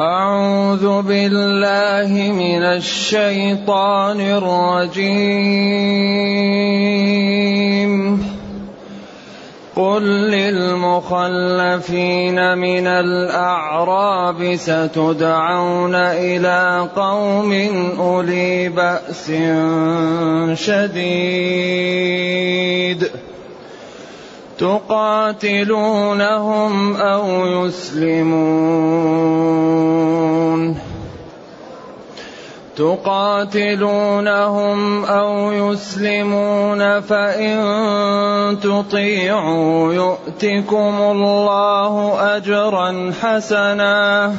أعوذ بالله من الشيطان الرجيم. قل للمخلفين من الأعراب ستدعون إلى قوم أولي بأس شديد. تقاتلونهم أو يسلمون. تقاتلونهم أو يسلمون فإن تطيعوا يؤتكم الله أجرا حسنا.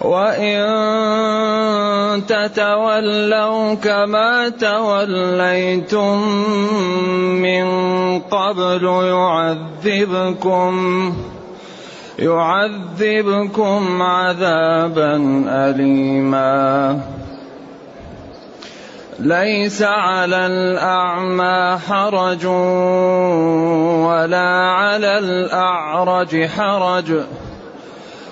وإن تتولوا كما توليتم من قبل يعذبكم يعذبكم عذابا أليما ليس على الأعمى حرج ولا على الأعرج حرج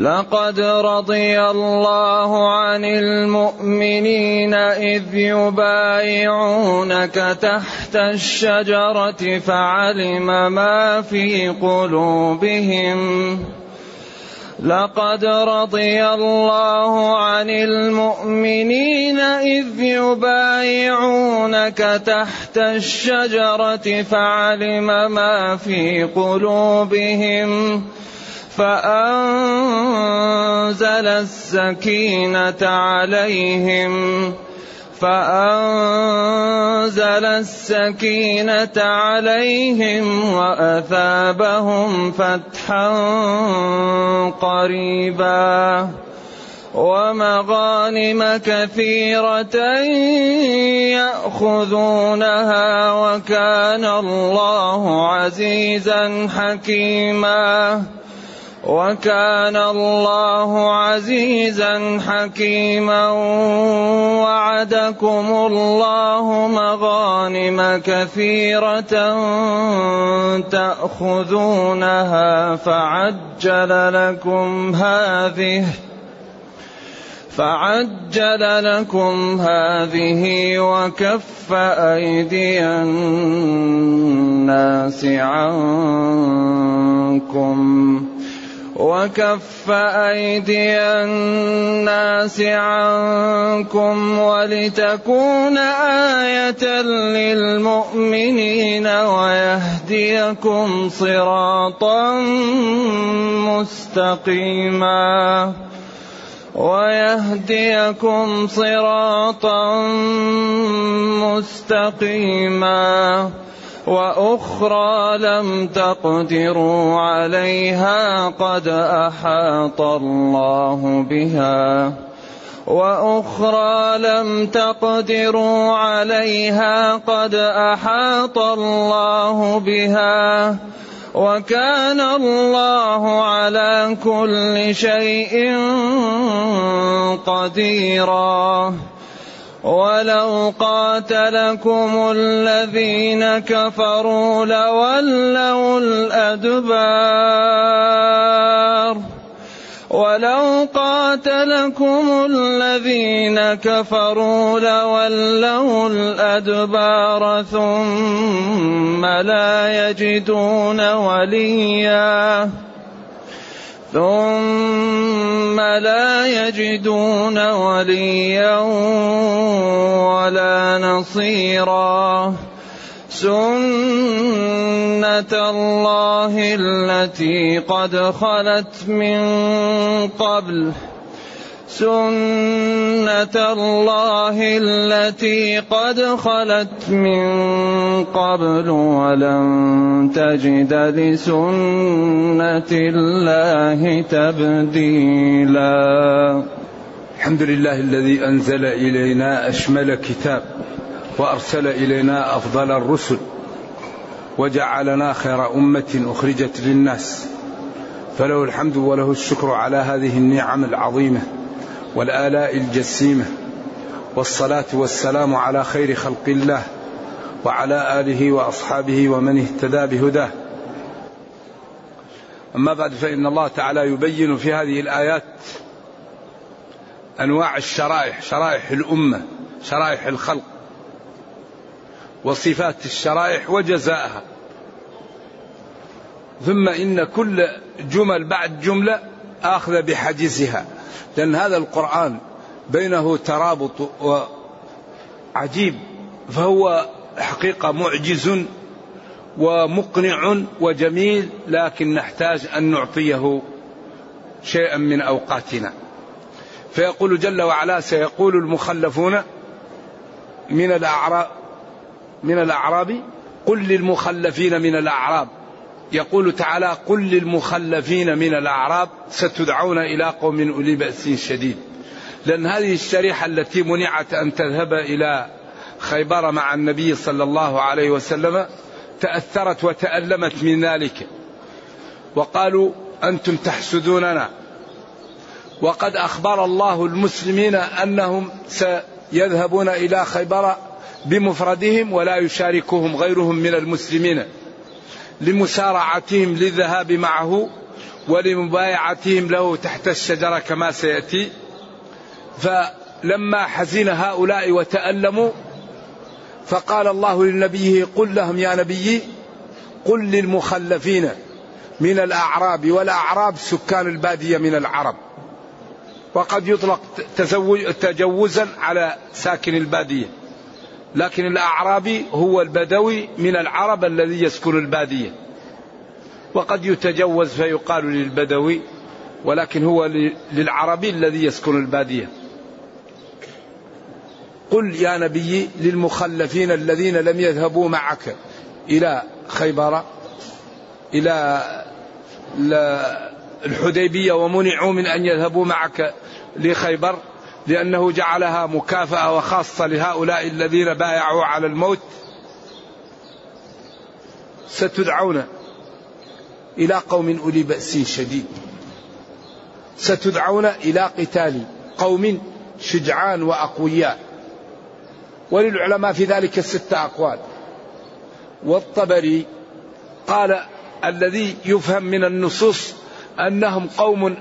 لقد رضي الله عن المؤمنين إذ يبايعونك تحت الشجرة فعلم ما في قلوبهم. لقد رضي الله عن المؤمنين إذ يبايعونك تحت الشجرة فعلم ما في قلوبهم. فأنزل السكينة عليهم فأنزل السكينة عليهم وأثابهم فتحا قريبا. ومغانم كثيرة يأخذونها وكان الله عزيزا حكيما. وكان الله عزيزا حكيما وعدكم الله مغانم كثيرة تأخذونها فعجل لكم هذه فعجل لكم هذه وكف أيدي الناس عنكم وكف أيدي الناس عنكم ولتكون آية للمؤمنين ويهديكم صراطا مستقيما ويهديكم صراطا مستقيما وأخرى لم تقدروا عليها قد أحاط الله بها. وأخرى لم تقدروا عليها قد أحاط الله بها. وكان الله على كل شيء قديرا. ولو قاتلكم الذين كفروا لولوا الأدبار. ولو قاتلكم الذين كفروا لولوا الأدبار ثم لا يجدون وليا. ثم لا يجدون وليا ولا نصيرا. سنه الله التي قد خلت من قبل سنة الله التي قد خلت من قبل ولن تجد لسنة الله تبديلا. الحمد لله الذي أنزل إلينا أشمل كتاب وأرسل إلينا أفضل الرسل وجعلنا خير أمة أخرجت للناس. فله الحمد وله الشكر على هذه النعم العظيمة. والآلاء الجسيمة والصلاة والسلام على خير خلق الله وعلى آله وأصحابه ومن اهتدى بهداه. أما بعد فإن الله تعالى يبين في هذه الآيات أنواع الشرائح شرائح الأمة شرائح الخلق وصفات الشرائح وجزاءها. ثم إن كل جمل بعد جملة آخذ بحجزها لأن هذا القرآن بينه ترابط وعجيب فهو حقيقة معجز ومقنع وجميل لكن نحتاج أن نعطيه شيئا من أوقاتنا. فيقول جل وعلا سيقول المخلفون من الأعراب من الأعراب قل للمخلفين من الأعراب. يقول تعالى قل للمخلفين من الأعراب ستدعون إلى قوم أولي بأس شديد. لأن هذه الشريحة التي منعت أن تذهب إلى خيبر مع النبي صلى الله عليه وسلم تأثرت وتألمت من ذلك. وقالوا أنتم تحسدوننا. وقد أخبر الله المسلمين أنهم سيذهبون إلى خيبر بمفردهم ولا يشاركهم غيرهم من المسلمين. لمسارعتهم للذهاب معه ولمبايعتهم له تحت الشجرة كما سيأتي. فلما حزن هؤلاء وتألموا فقال الله لنبيه قل لهم يا نبي قل للمخلفين من الأعراب والأعراب سكان البادية من العرب. وقد يطلق تجوزا على ساكن البادية. لكن الأعرابي هو البدوي من العرب الذي يسكن البادية. وقد يتجوز فيقال للبدوي ولكن هو للعربي الذي يسكن البادية. قل يا نبي للمخلفين الذين لم يذهبوا معك إلى خيبر إلى الحديبية ومنعوا من أن يذهبوا معك لخيبر. لأنه جعلها مكافأة وخاصة لهؤلاء الذين بايعوا على الموت. ستدعون إلى قوم أولي بأس شديد. ستدعون إلى قتال قوم شجعان وأقوياء. وللعلماء في ذلك ستة أقوال. والطبري قال الذي يفهم من النصوص أنهم قوم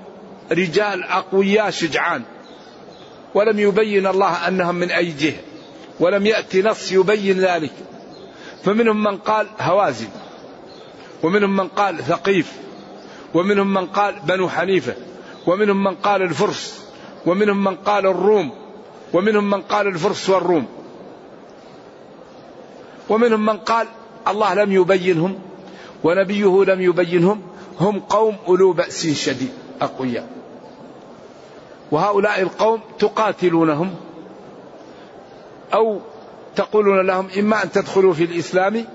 رجال أقوياء شجعان. ولم يبين الله أنهم من أي جهة ولم يأتي نص يبين ذلك. فمنهم من قال هوازن ومنهم من قال ثقيف ومنهم من قال بنو حنيفة ومنهم من قال الفرس ومنهم من قال الروم ومنهم من قال الفرس والروم. ومنهم من قال الله لم يبينهم ونبيه لم يبينهم هم قوم أولو بأس شديد أقوياء. وهؤلاء القوم تقاتلونهم أو تقولون لهم إما أن تدخلوا في الإسلام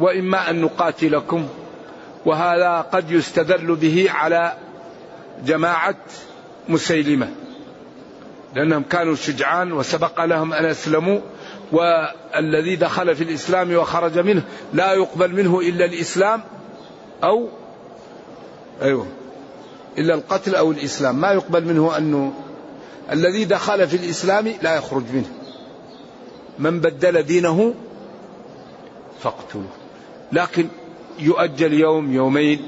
وإما أن نقاتلكم وهذا قد يستدل به على جماعة مسيلمة لأنهم كانوا شجعان وسبق لهم أن أسلموا والذي دخل في الإسلام وخرج منه لا يقبل منه إلا الإسلام أو أيوه. إلا القتل أو الإسلام. ما يقبل منه أنه الذي دخل في الإسلام لا يخرج منه. من بدل دينه فاقتلوه. لكن يؤجل يوم يومين.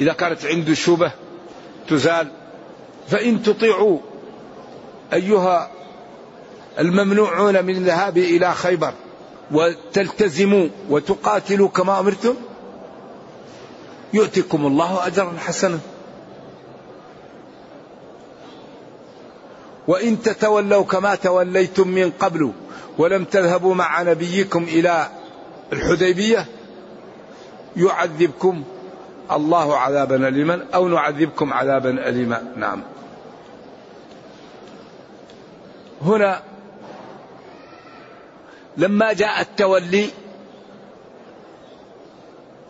إذا كانت عنده شبه تزال. فإن تطيعوا أيها الممنوعون من الذهاب إلى خيبر وتلتزموا وتقاتلوا كما أمرتم يؤتكم الله أجرا حسنا. وإن تتولوا كما توليتم من قبل ولم تذهبوا مع نبيكم إلى الحديبية يعذبكم الله عذابا أليما أو نعذبكم عذابا أليما. نعم. هنا لما جاء التولي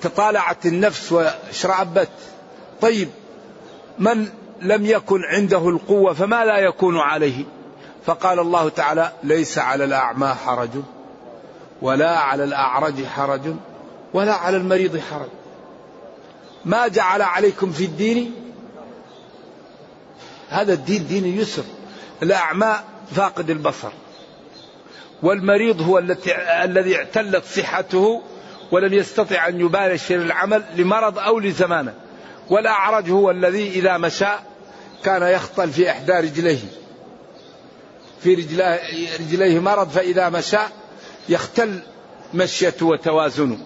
تطالعت النفس واشرعبت طيب من لم يكن عنده القوة فما لا يكون عليه؟ فقال الله تعالى ليس على الأعمى حرج ولا على الأعرج حرج ولا على المريض حرج. ما جعل عليكم في الدين؟ هذا الدين دين يسر. الأعمى فاقد البصر والمريض هو الذي اعتلت صحته ولم يستطع أن يبالغ العمل لمرض أو لزمانه. والأعرج هو الذي إذا مشى كان يخطل في إحدى رجليه. في رجليه, رجليه مرض فإذا مشى يختل مشيته وتوازنه.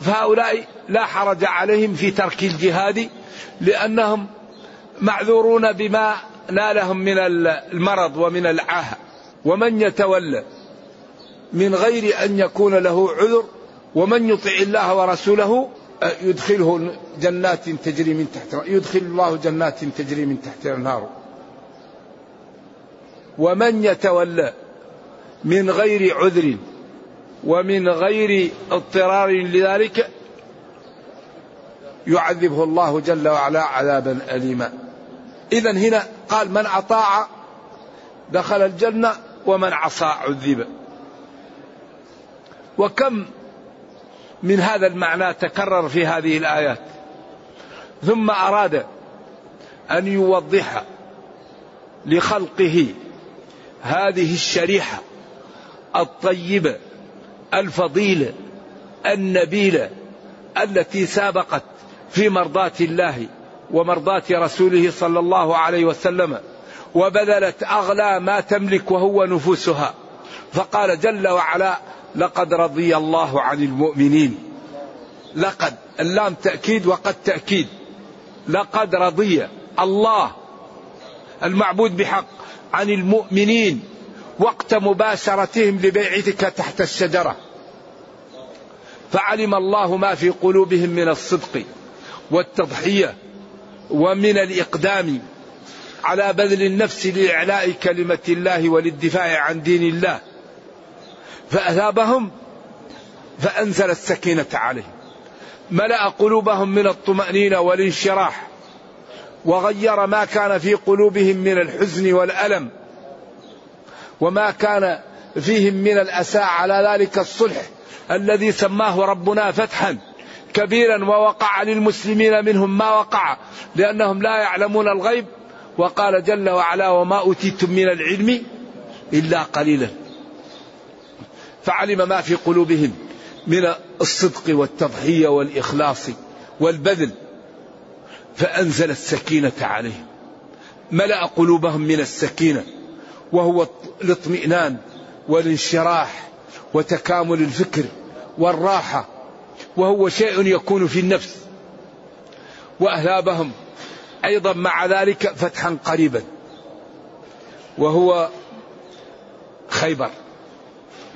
فهؤلاء لا حرج عليهم في ترك الجهاد لأنهم معذورون بما نالهم من المرض ومن العاهة. ومن يتولى من غير أن يكون له عذر ومن يطع الله ورسوله يدخله جنات تجري من تحت يدخل الله جنات تجري من تحتها النار. ومن يتولى من غير عذر ومن غير اضطرار لذلك يعذبه الله جل وعلا عذابا أليما. إذا هنا قال من أطاع دخل الجنة ومن عصى عذب. وكم من هذا المعنى تكرر في هذه الآيات. ثم أراد أن يوضح لخلقه هذه الشريحة الطيبة الفضيلة النبيلة التي سابقت في مرضاة الله ومرضاة رسوله صلى الله عليه وسلم وبذلت أغلى ما تملك وهو نفوسها. فقال جل وعلا لقد رضي الله عن المؤمنين. لقد اللام تأكيد وقد تأكيد. لقد رضي الله المعبود بحق عن المؤمنين وقت مباشرتهم لبيعتك تحت الشجرة. فعلم الله ما في قلوبهم من الصدق والتضحية ومن الإقدام على بذل النفس لإعلاء كلمة الله وللدفاع عن دين الله. فأثابهم فأنزل السكينة عليهم. ملأ قلوبهم من الطمأنينة والانشراح وغير ما كان في قلوبهم من الحزن والألم وما كان فيهم من الأسى على ذلك الصلح الذي سماه ربنا فتحا كبيرا ووقع للمسلمين منهم ما وقع لأنهم لا يعلمون الغيب. وقال جل وعلا وما أوتيتم من العلم إلا قليلا. فعلم ما في قلوبهم من الصدق والتضحية والإخلاص والبذل فأنزل السكينة عليهم. ملأ قلوبهم من السكينة وهو الاطمئنان والانشراح وتكامل الفكر والراحة وهو شيء يكون في النفس. وأهلابهم أيضا مع ذلك فتحا قريبا وهو خيبر.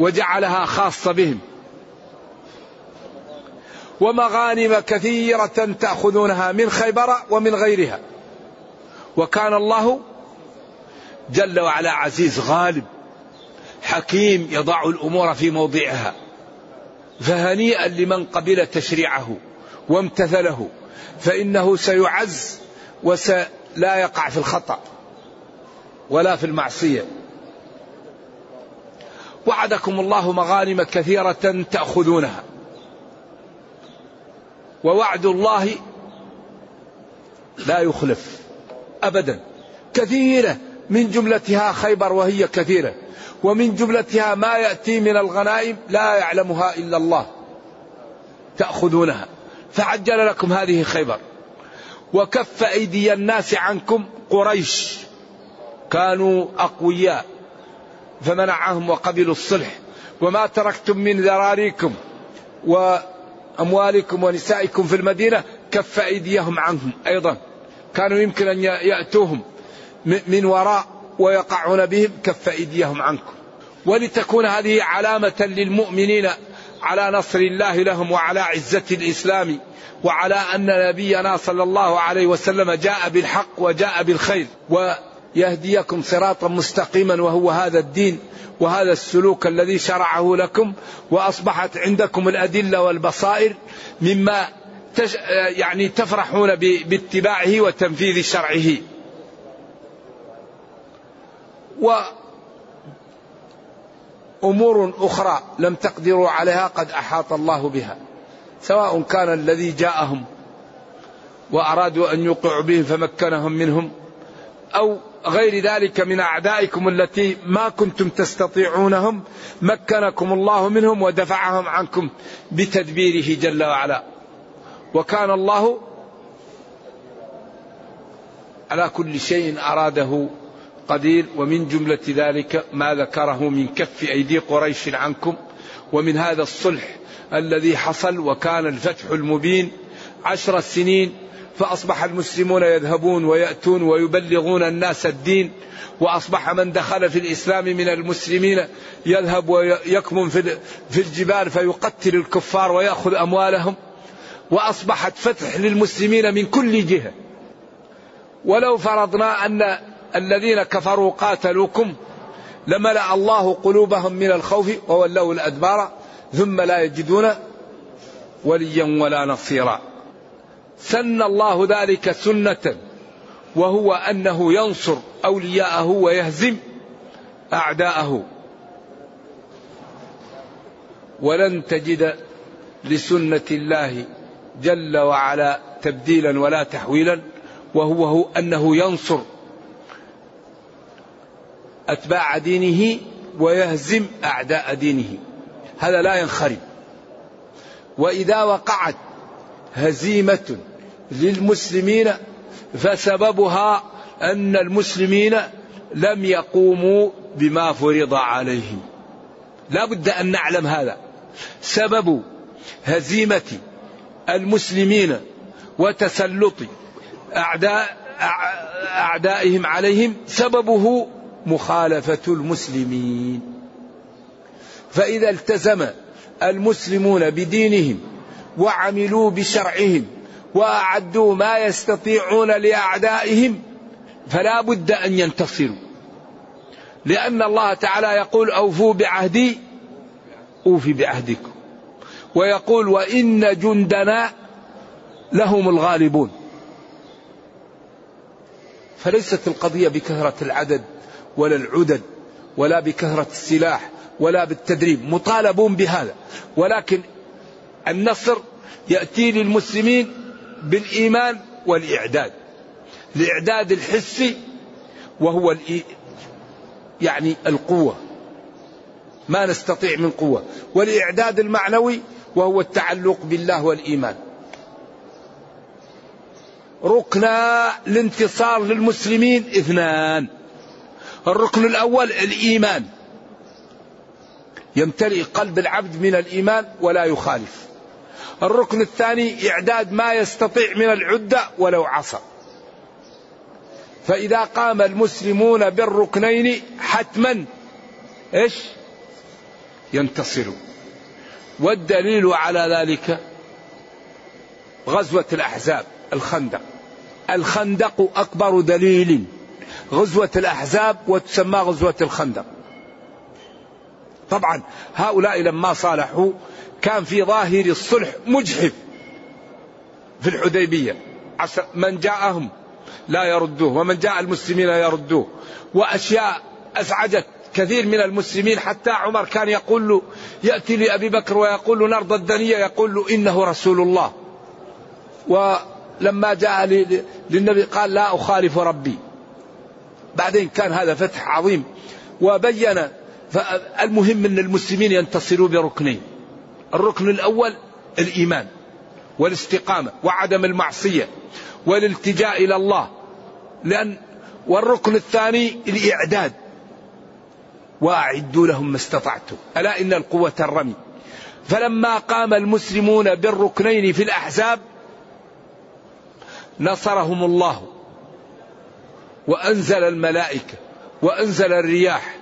وجعلها خاصة بهم. ومغانم كثيرة تأخذونها من خيبر ومن غيرها. وكان الله جل وعلا عزيز غالب حكيم يضع الأمور في موضعها فهنيئا لمن قبل تشريعه وامتثله فإنه سيعز ولا يقع في الخطأ ولا في المعصية. وعدكم الله مغانم كثيرة تأخذونها. ووعد الله لا يخلف أبدا. كثيرة من جملتها خيبر وهي كثيرة. ومن جملتها ما يأتي من الغنائم لا يعلمها إلا الله. تأخذونها. فعجل لكم هذه خيبر. وكف أيدي الناس عنكم قريش. كانوا أقوياء. فمنعهم وقبلوا الصلح. وما تركتم من ذراريكم وأموالكم ونسائكم في المدينة كف أيديهم عنهم. أيضا كانوا يمكن أن يأتوهم من وراء ويقعون بهم كف أيديهم عنكم. ولتكون هذه علامة للمؤمنين على نصر الله لهم وعلى عزة الإسلام وعلى أن نبينا صلى الله عليه وسلم جاء بالحق وجاء بالخير. ويهديكم صراطا مستقيما وهو هذا الدين وهذا السلوك الذي شرعه لكم وأصبحت عندكم الأدلة والبصائر مما تش يعني تفرحون باتباعه وتنفيذ شرعه. وأمور أخرى لم تقدروا عليها قد أحاط الله بها سواء كان الذي جاءهم وأرادوا أن يوقعوا به فمكنهم منهم أو غير ذلك من أعدائكم التي ما كنتم تستطيعونهم مكنكم الله منهم ودفعهم عنكم بتدبيره جل وعلا. وكان الله على كل شيء أراده قدير ومن جملة ذلك ما ذكره من كف أيدي قريش عنكم ومن هذا الصلح الذي حصل وكان الفتح المبين عشر سنين فأصبح المسلمون يذهبون ويأتون ويبلغون الناس الدين وأصبح من دخل في الإسلام من المسلمين يذهب ويكمن في الجبال فيقتل الكفار ويأخذ أموالهم. وأصبحت فتح للمسلمين من كل جهة. ولو فرضنا أن الذين كفروا قاتلوكم لملأ الله قلوبهم من الخوف وولوا الأدبار ثم لا يجدون وليا ولا نصيرا. سن الله ذلك سنة وهو أنه ينصر أولياءه ويهزم أعداءه. ولن تجد لسنة الله جل وعلا تبديلا ولا تحويلا وهو هو أنه ينصر أتباع دينه ويهزم أعداء دينه. هذا لا ينخرم. وإذا وقعت هزيمة للمسلمين فسببها أن المسلمين لم يقوموا بما فرض عليهم. لا بد أن نعلم هذا. سبب هزيمة المسلمين وتسلط أعداء أعدائهم عليهم سببه مخالفة المسلمين. فإذا التزم المسلمون بدينهم وعملوا بشرعهم وأعدوا ما يستطيعون لأعدائهم فلا بد أن ينتصروا. لأن الله تعالى يقول أوفوا بعهدي أوفي بعهدكم. ويقول وإن جندنا لهم الغالبون. فليست القضية بكثرة العدد ولا العدد ولا بكثرة السلاح ولا بالتدريب مطالبون بهذا. ولكن النصر يأتي للمسلمين بالإيمان والإعداد. الإعداد الحسي وهو يعني القوة. ما نستطيع من قوة. والإعداد المعنوي وهو التعلق بالله والإيمان. ركنا الانتصار للمسلمين اثنان. الركن الأول الإيمان. يمتلئ قلب العبد من الإيمان ولا يخالف. الركن الثاني إعداد ما يستطيع من العدة ولو عصى فإذا قام المسلمون بالركنين حتما إيش؟ ينتصروا. والدليل على ذلك غزوة الأحزاب الخندق. الخندق أكبر دليل غزوة الأحزاب وتسمى غزوة الخندق. طبعا هؤلاء لما صالحوا كان في ظاهر الصلح مجحف في الحديبية. من جاءهم لا يردوه ومن جاء المسلمين يردوه. وأشياء أزعجت كثير من المسلمين حتى عمر كان يقول له يأتي لأبي بكر ويقول له نرضى الدنيا. يقول له إنه رسول الله. ولما جاء للنبي قال لا أخالف ربي. بعدين كان هذا فتح عظيم. وبين المهم أن المسلمين ينتصروا بركنين الركن الأول الإيمان والاستقامة وعدم المعصية والالتجاء إلى الله. لأن والركن الثاني الإعداد. وأعدوا لهم ما استطعتم. ألا إن القوة الرمي فلما قام المسلمون بالركنين في الأحزاب نصرهم الله. وأنزل الملائكة وأنزل الرياح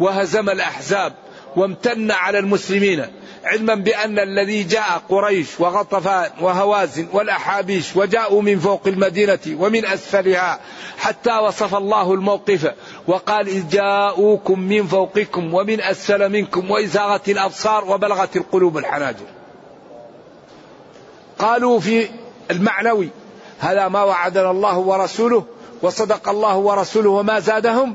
وهزم الأحزاب وامتن على المسلمين علما بأن الذي جاء قريش وغطفان وهوازن والأحابيش وجاءوا من فوق المدينة ومن أسفلها حتى وصف الله الموقف وقال إذ جاءوكم من فوقكم ومن أسفل منكم وإزاغت الأبصار وبلغت القلوب الحناجر. قالوا في المعنوي هذا ما وعدنا الله ورسوله وصدق الله ورسوله وما زادهم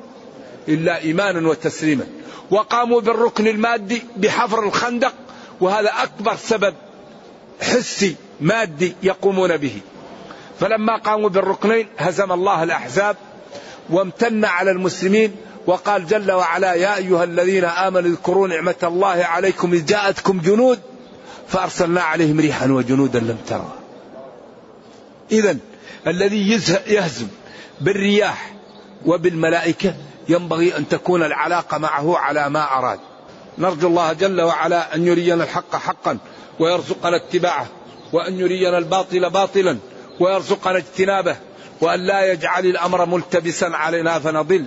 إلا إيمانا وتسليما. وقاموا بالركن المادي بحفر الخندق وهذا أكبر سبب حسي مادي يقومون به. فلما قاموا بالركنين هزم الله الأحزاب وامتن على المسلمين وقال جل وعلا يا أيها الذين آمنوا اذكروا نعمة الله عليكم إذ جاءتكم جنود فأرسلنا عليهم ريحا وجنودا لم تروا إذا الذي يهزم بالرياح وبالملائكة ينبغي أن تكون العلاقة معه على ما أراد. نرجو الله جل وعلا أن يرينا الحق حقا ويرزقنا اتباعه وأن يرينا الباطل باطلا ويرزقنا اجتنابه وأن لا يجعل الأمر ملتبسا علينا فنضل.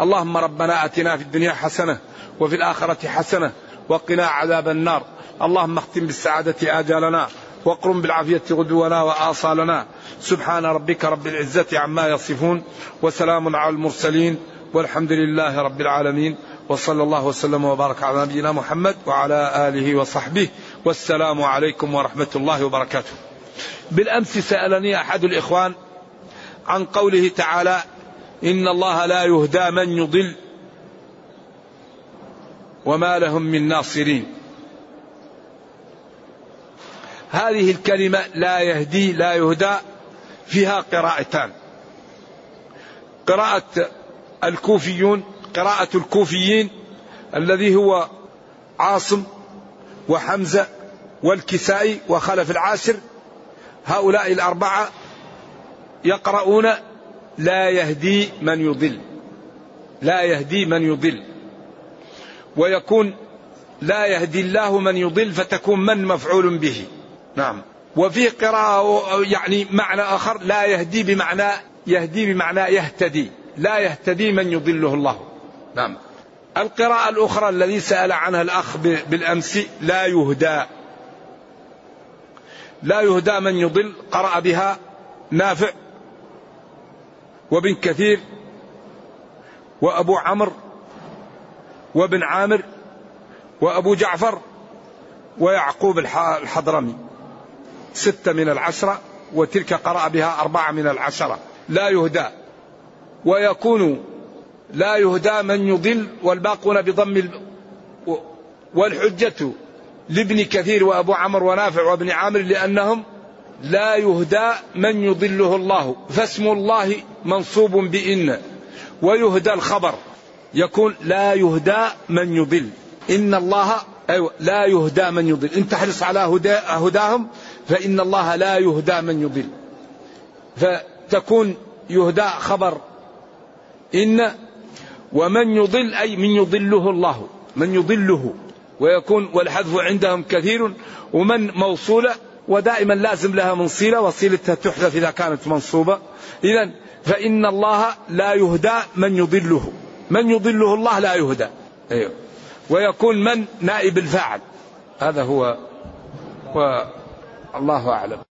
اللهم ربنا أتنا في الدنيا حسنة وفي الآخرة حسنة وقنا عذاب النار. اللهم اختم بالسعادة آجالنا واقرم بالعافية غدونا وآصالنا. سبحان ربك رب العزة عما يصفون وسلام على المرسلين والحمد لله رب العالمين وصلى الله وسلم وبارك على نبينا محمد وعلى آله وصحبه والسلام عليكم ورحمة الله وبركاته. بالأمس سألني أحد الإخوان عن قوله تعالى إن الله لا يهدى من يضل وما لهم من ناصرين. هذه الكلمة لا يهدي لا يهدى فيها قراءتان. قراءة الكوفيون قراءة الكوفيين الذي هو عاصم وحمزة والكسائي وخلف العاشر. هؤلاء الأربعة يقرؤون لا يهدي من يضل لا يهدي من يضل. ويكون لا يهدي الله من يضل فتكون من مفعول به. نعم. وفي قراءة يعني معنى آخر لا يهدي بمعنى يهدي بمعنى يهتدي. لا يهتدي من يضله الله. نعم. القراءة الأخرى الذي سأل عنها الأخ بالأمس لا يهدى. لا يهدى من يضل قرأ بها نافع. وابن كثير وأبو عمرو وابن عامر وأبو جعفر ويعقوب الحضرمي. ستة من العشرة وتلك قرأ بها أربعة من العشرة. لا يهدى. ويكون لا يهدى من يضل والباقون بضم ال... والحجة لابن كثير وأبو عمرو ونافع وابن عامر لأنهم لا يهدى من يضله الله. فاسم الله منصوب بإن. ويهدى الخبر. يكون لا يهدى من يضل. إن الله أيوة لا يهدى من يضل. إن تحرص على هدى هداهم فإن الله لا يهدى من يضل. فتكون يهدى خبر إن ومن يضل أي من يضله الله من يضله ويكون والحذف عندهم كثير ومن موصولة ودائما لازم لها من صلة وصلتها تحذف إذا كانت منصوبة. إذا فإن الله لا يهدى من يضله. من يضله الله لا يهدى. أيوه. ويكون من؟ نائب الفاعل. هذا هو والله أعلم.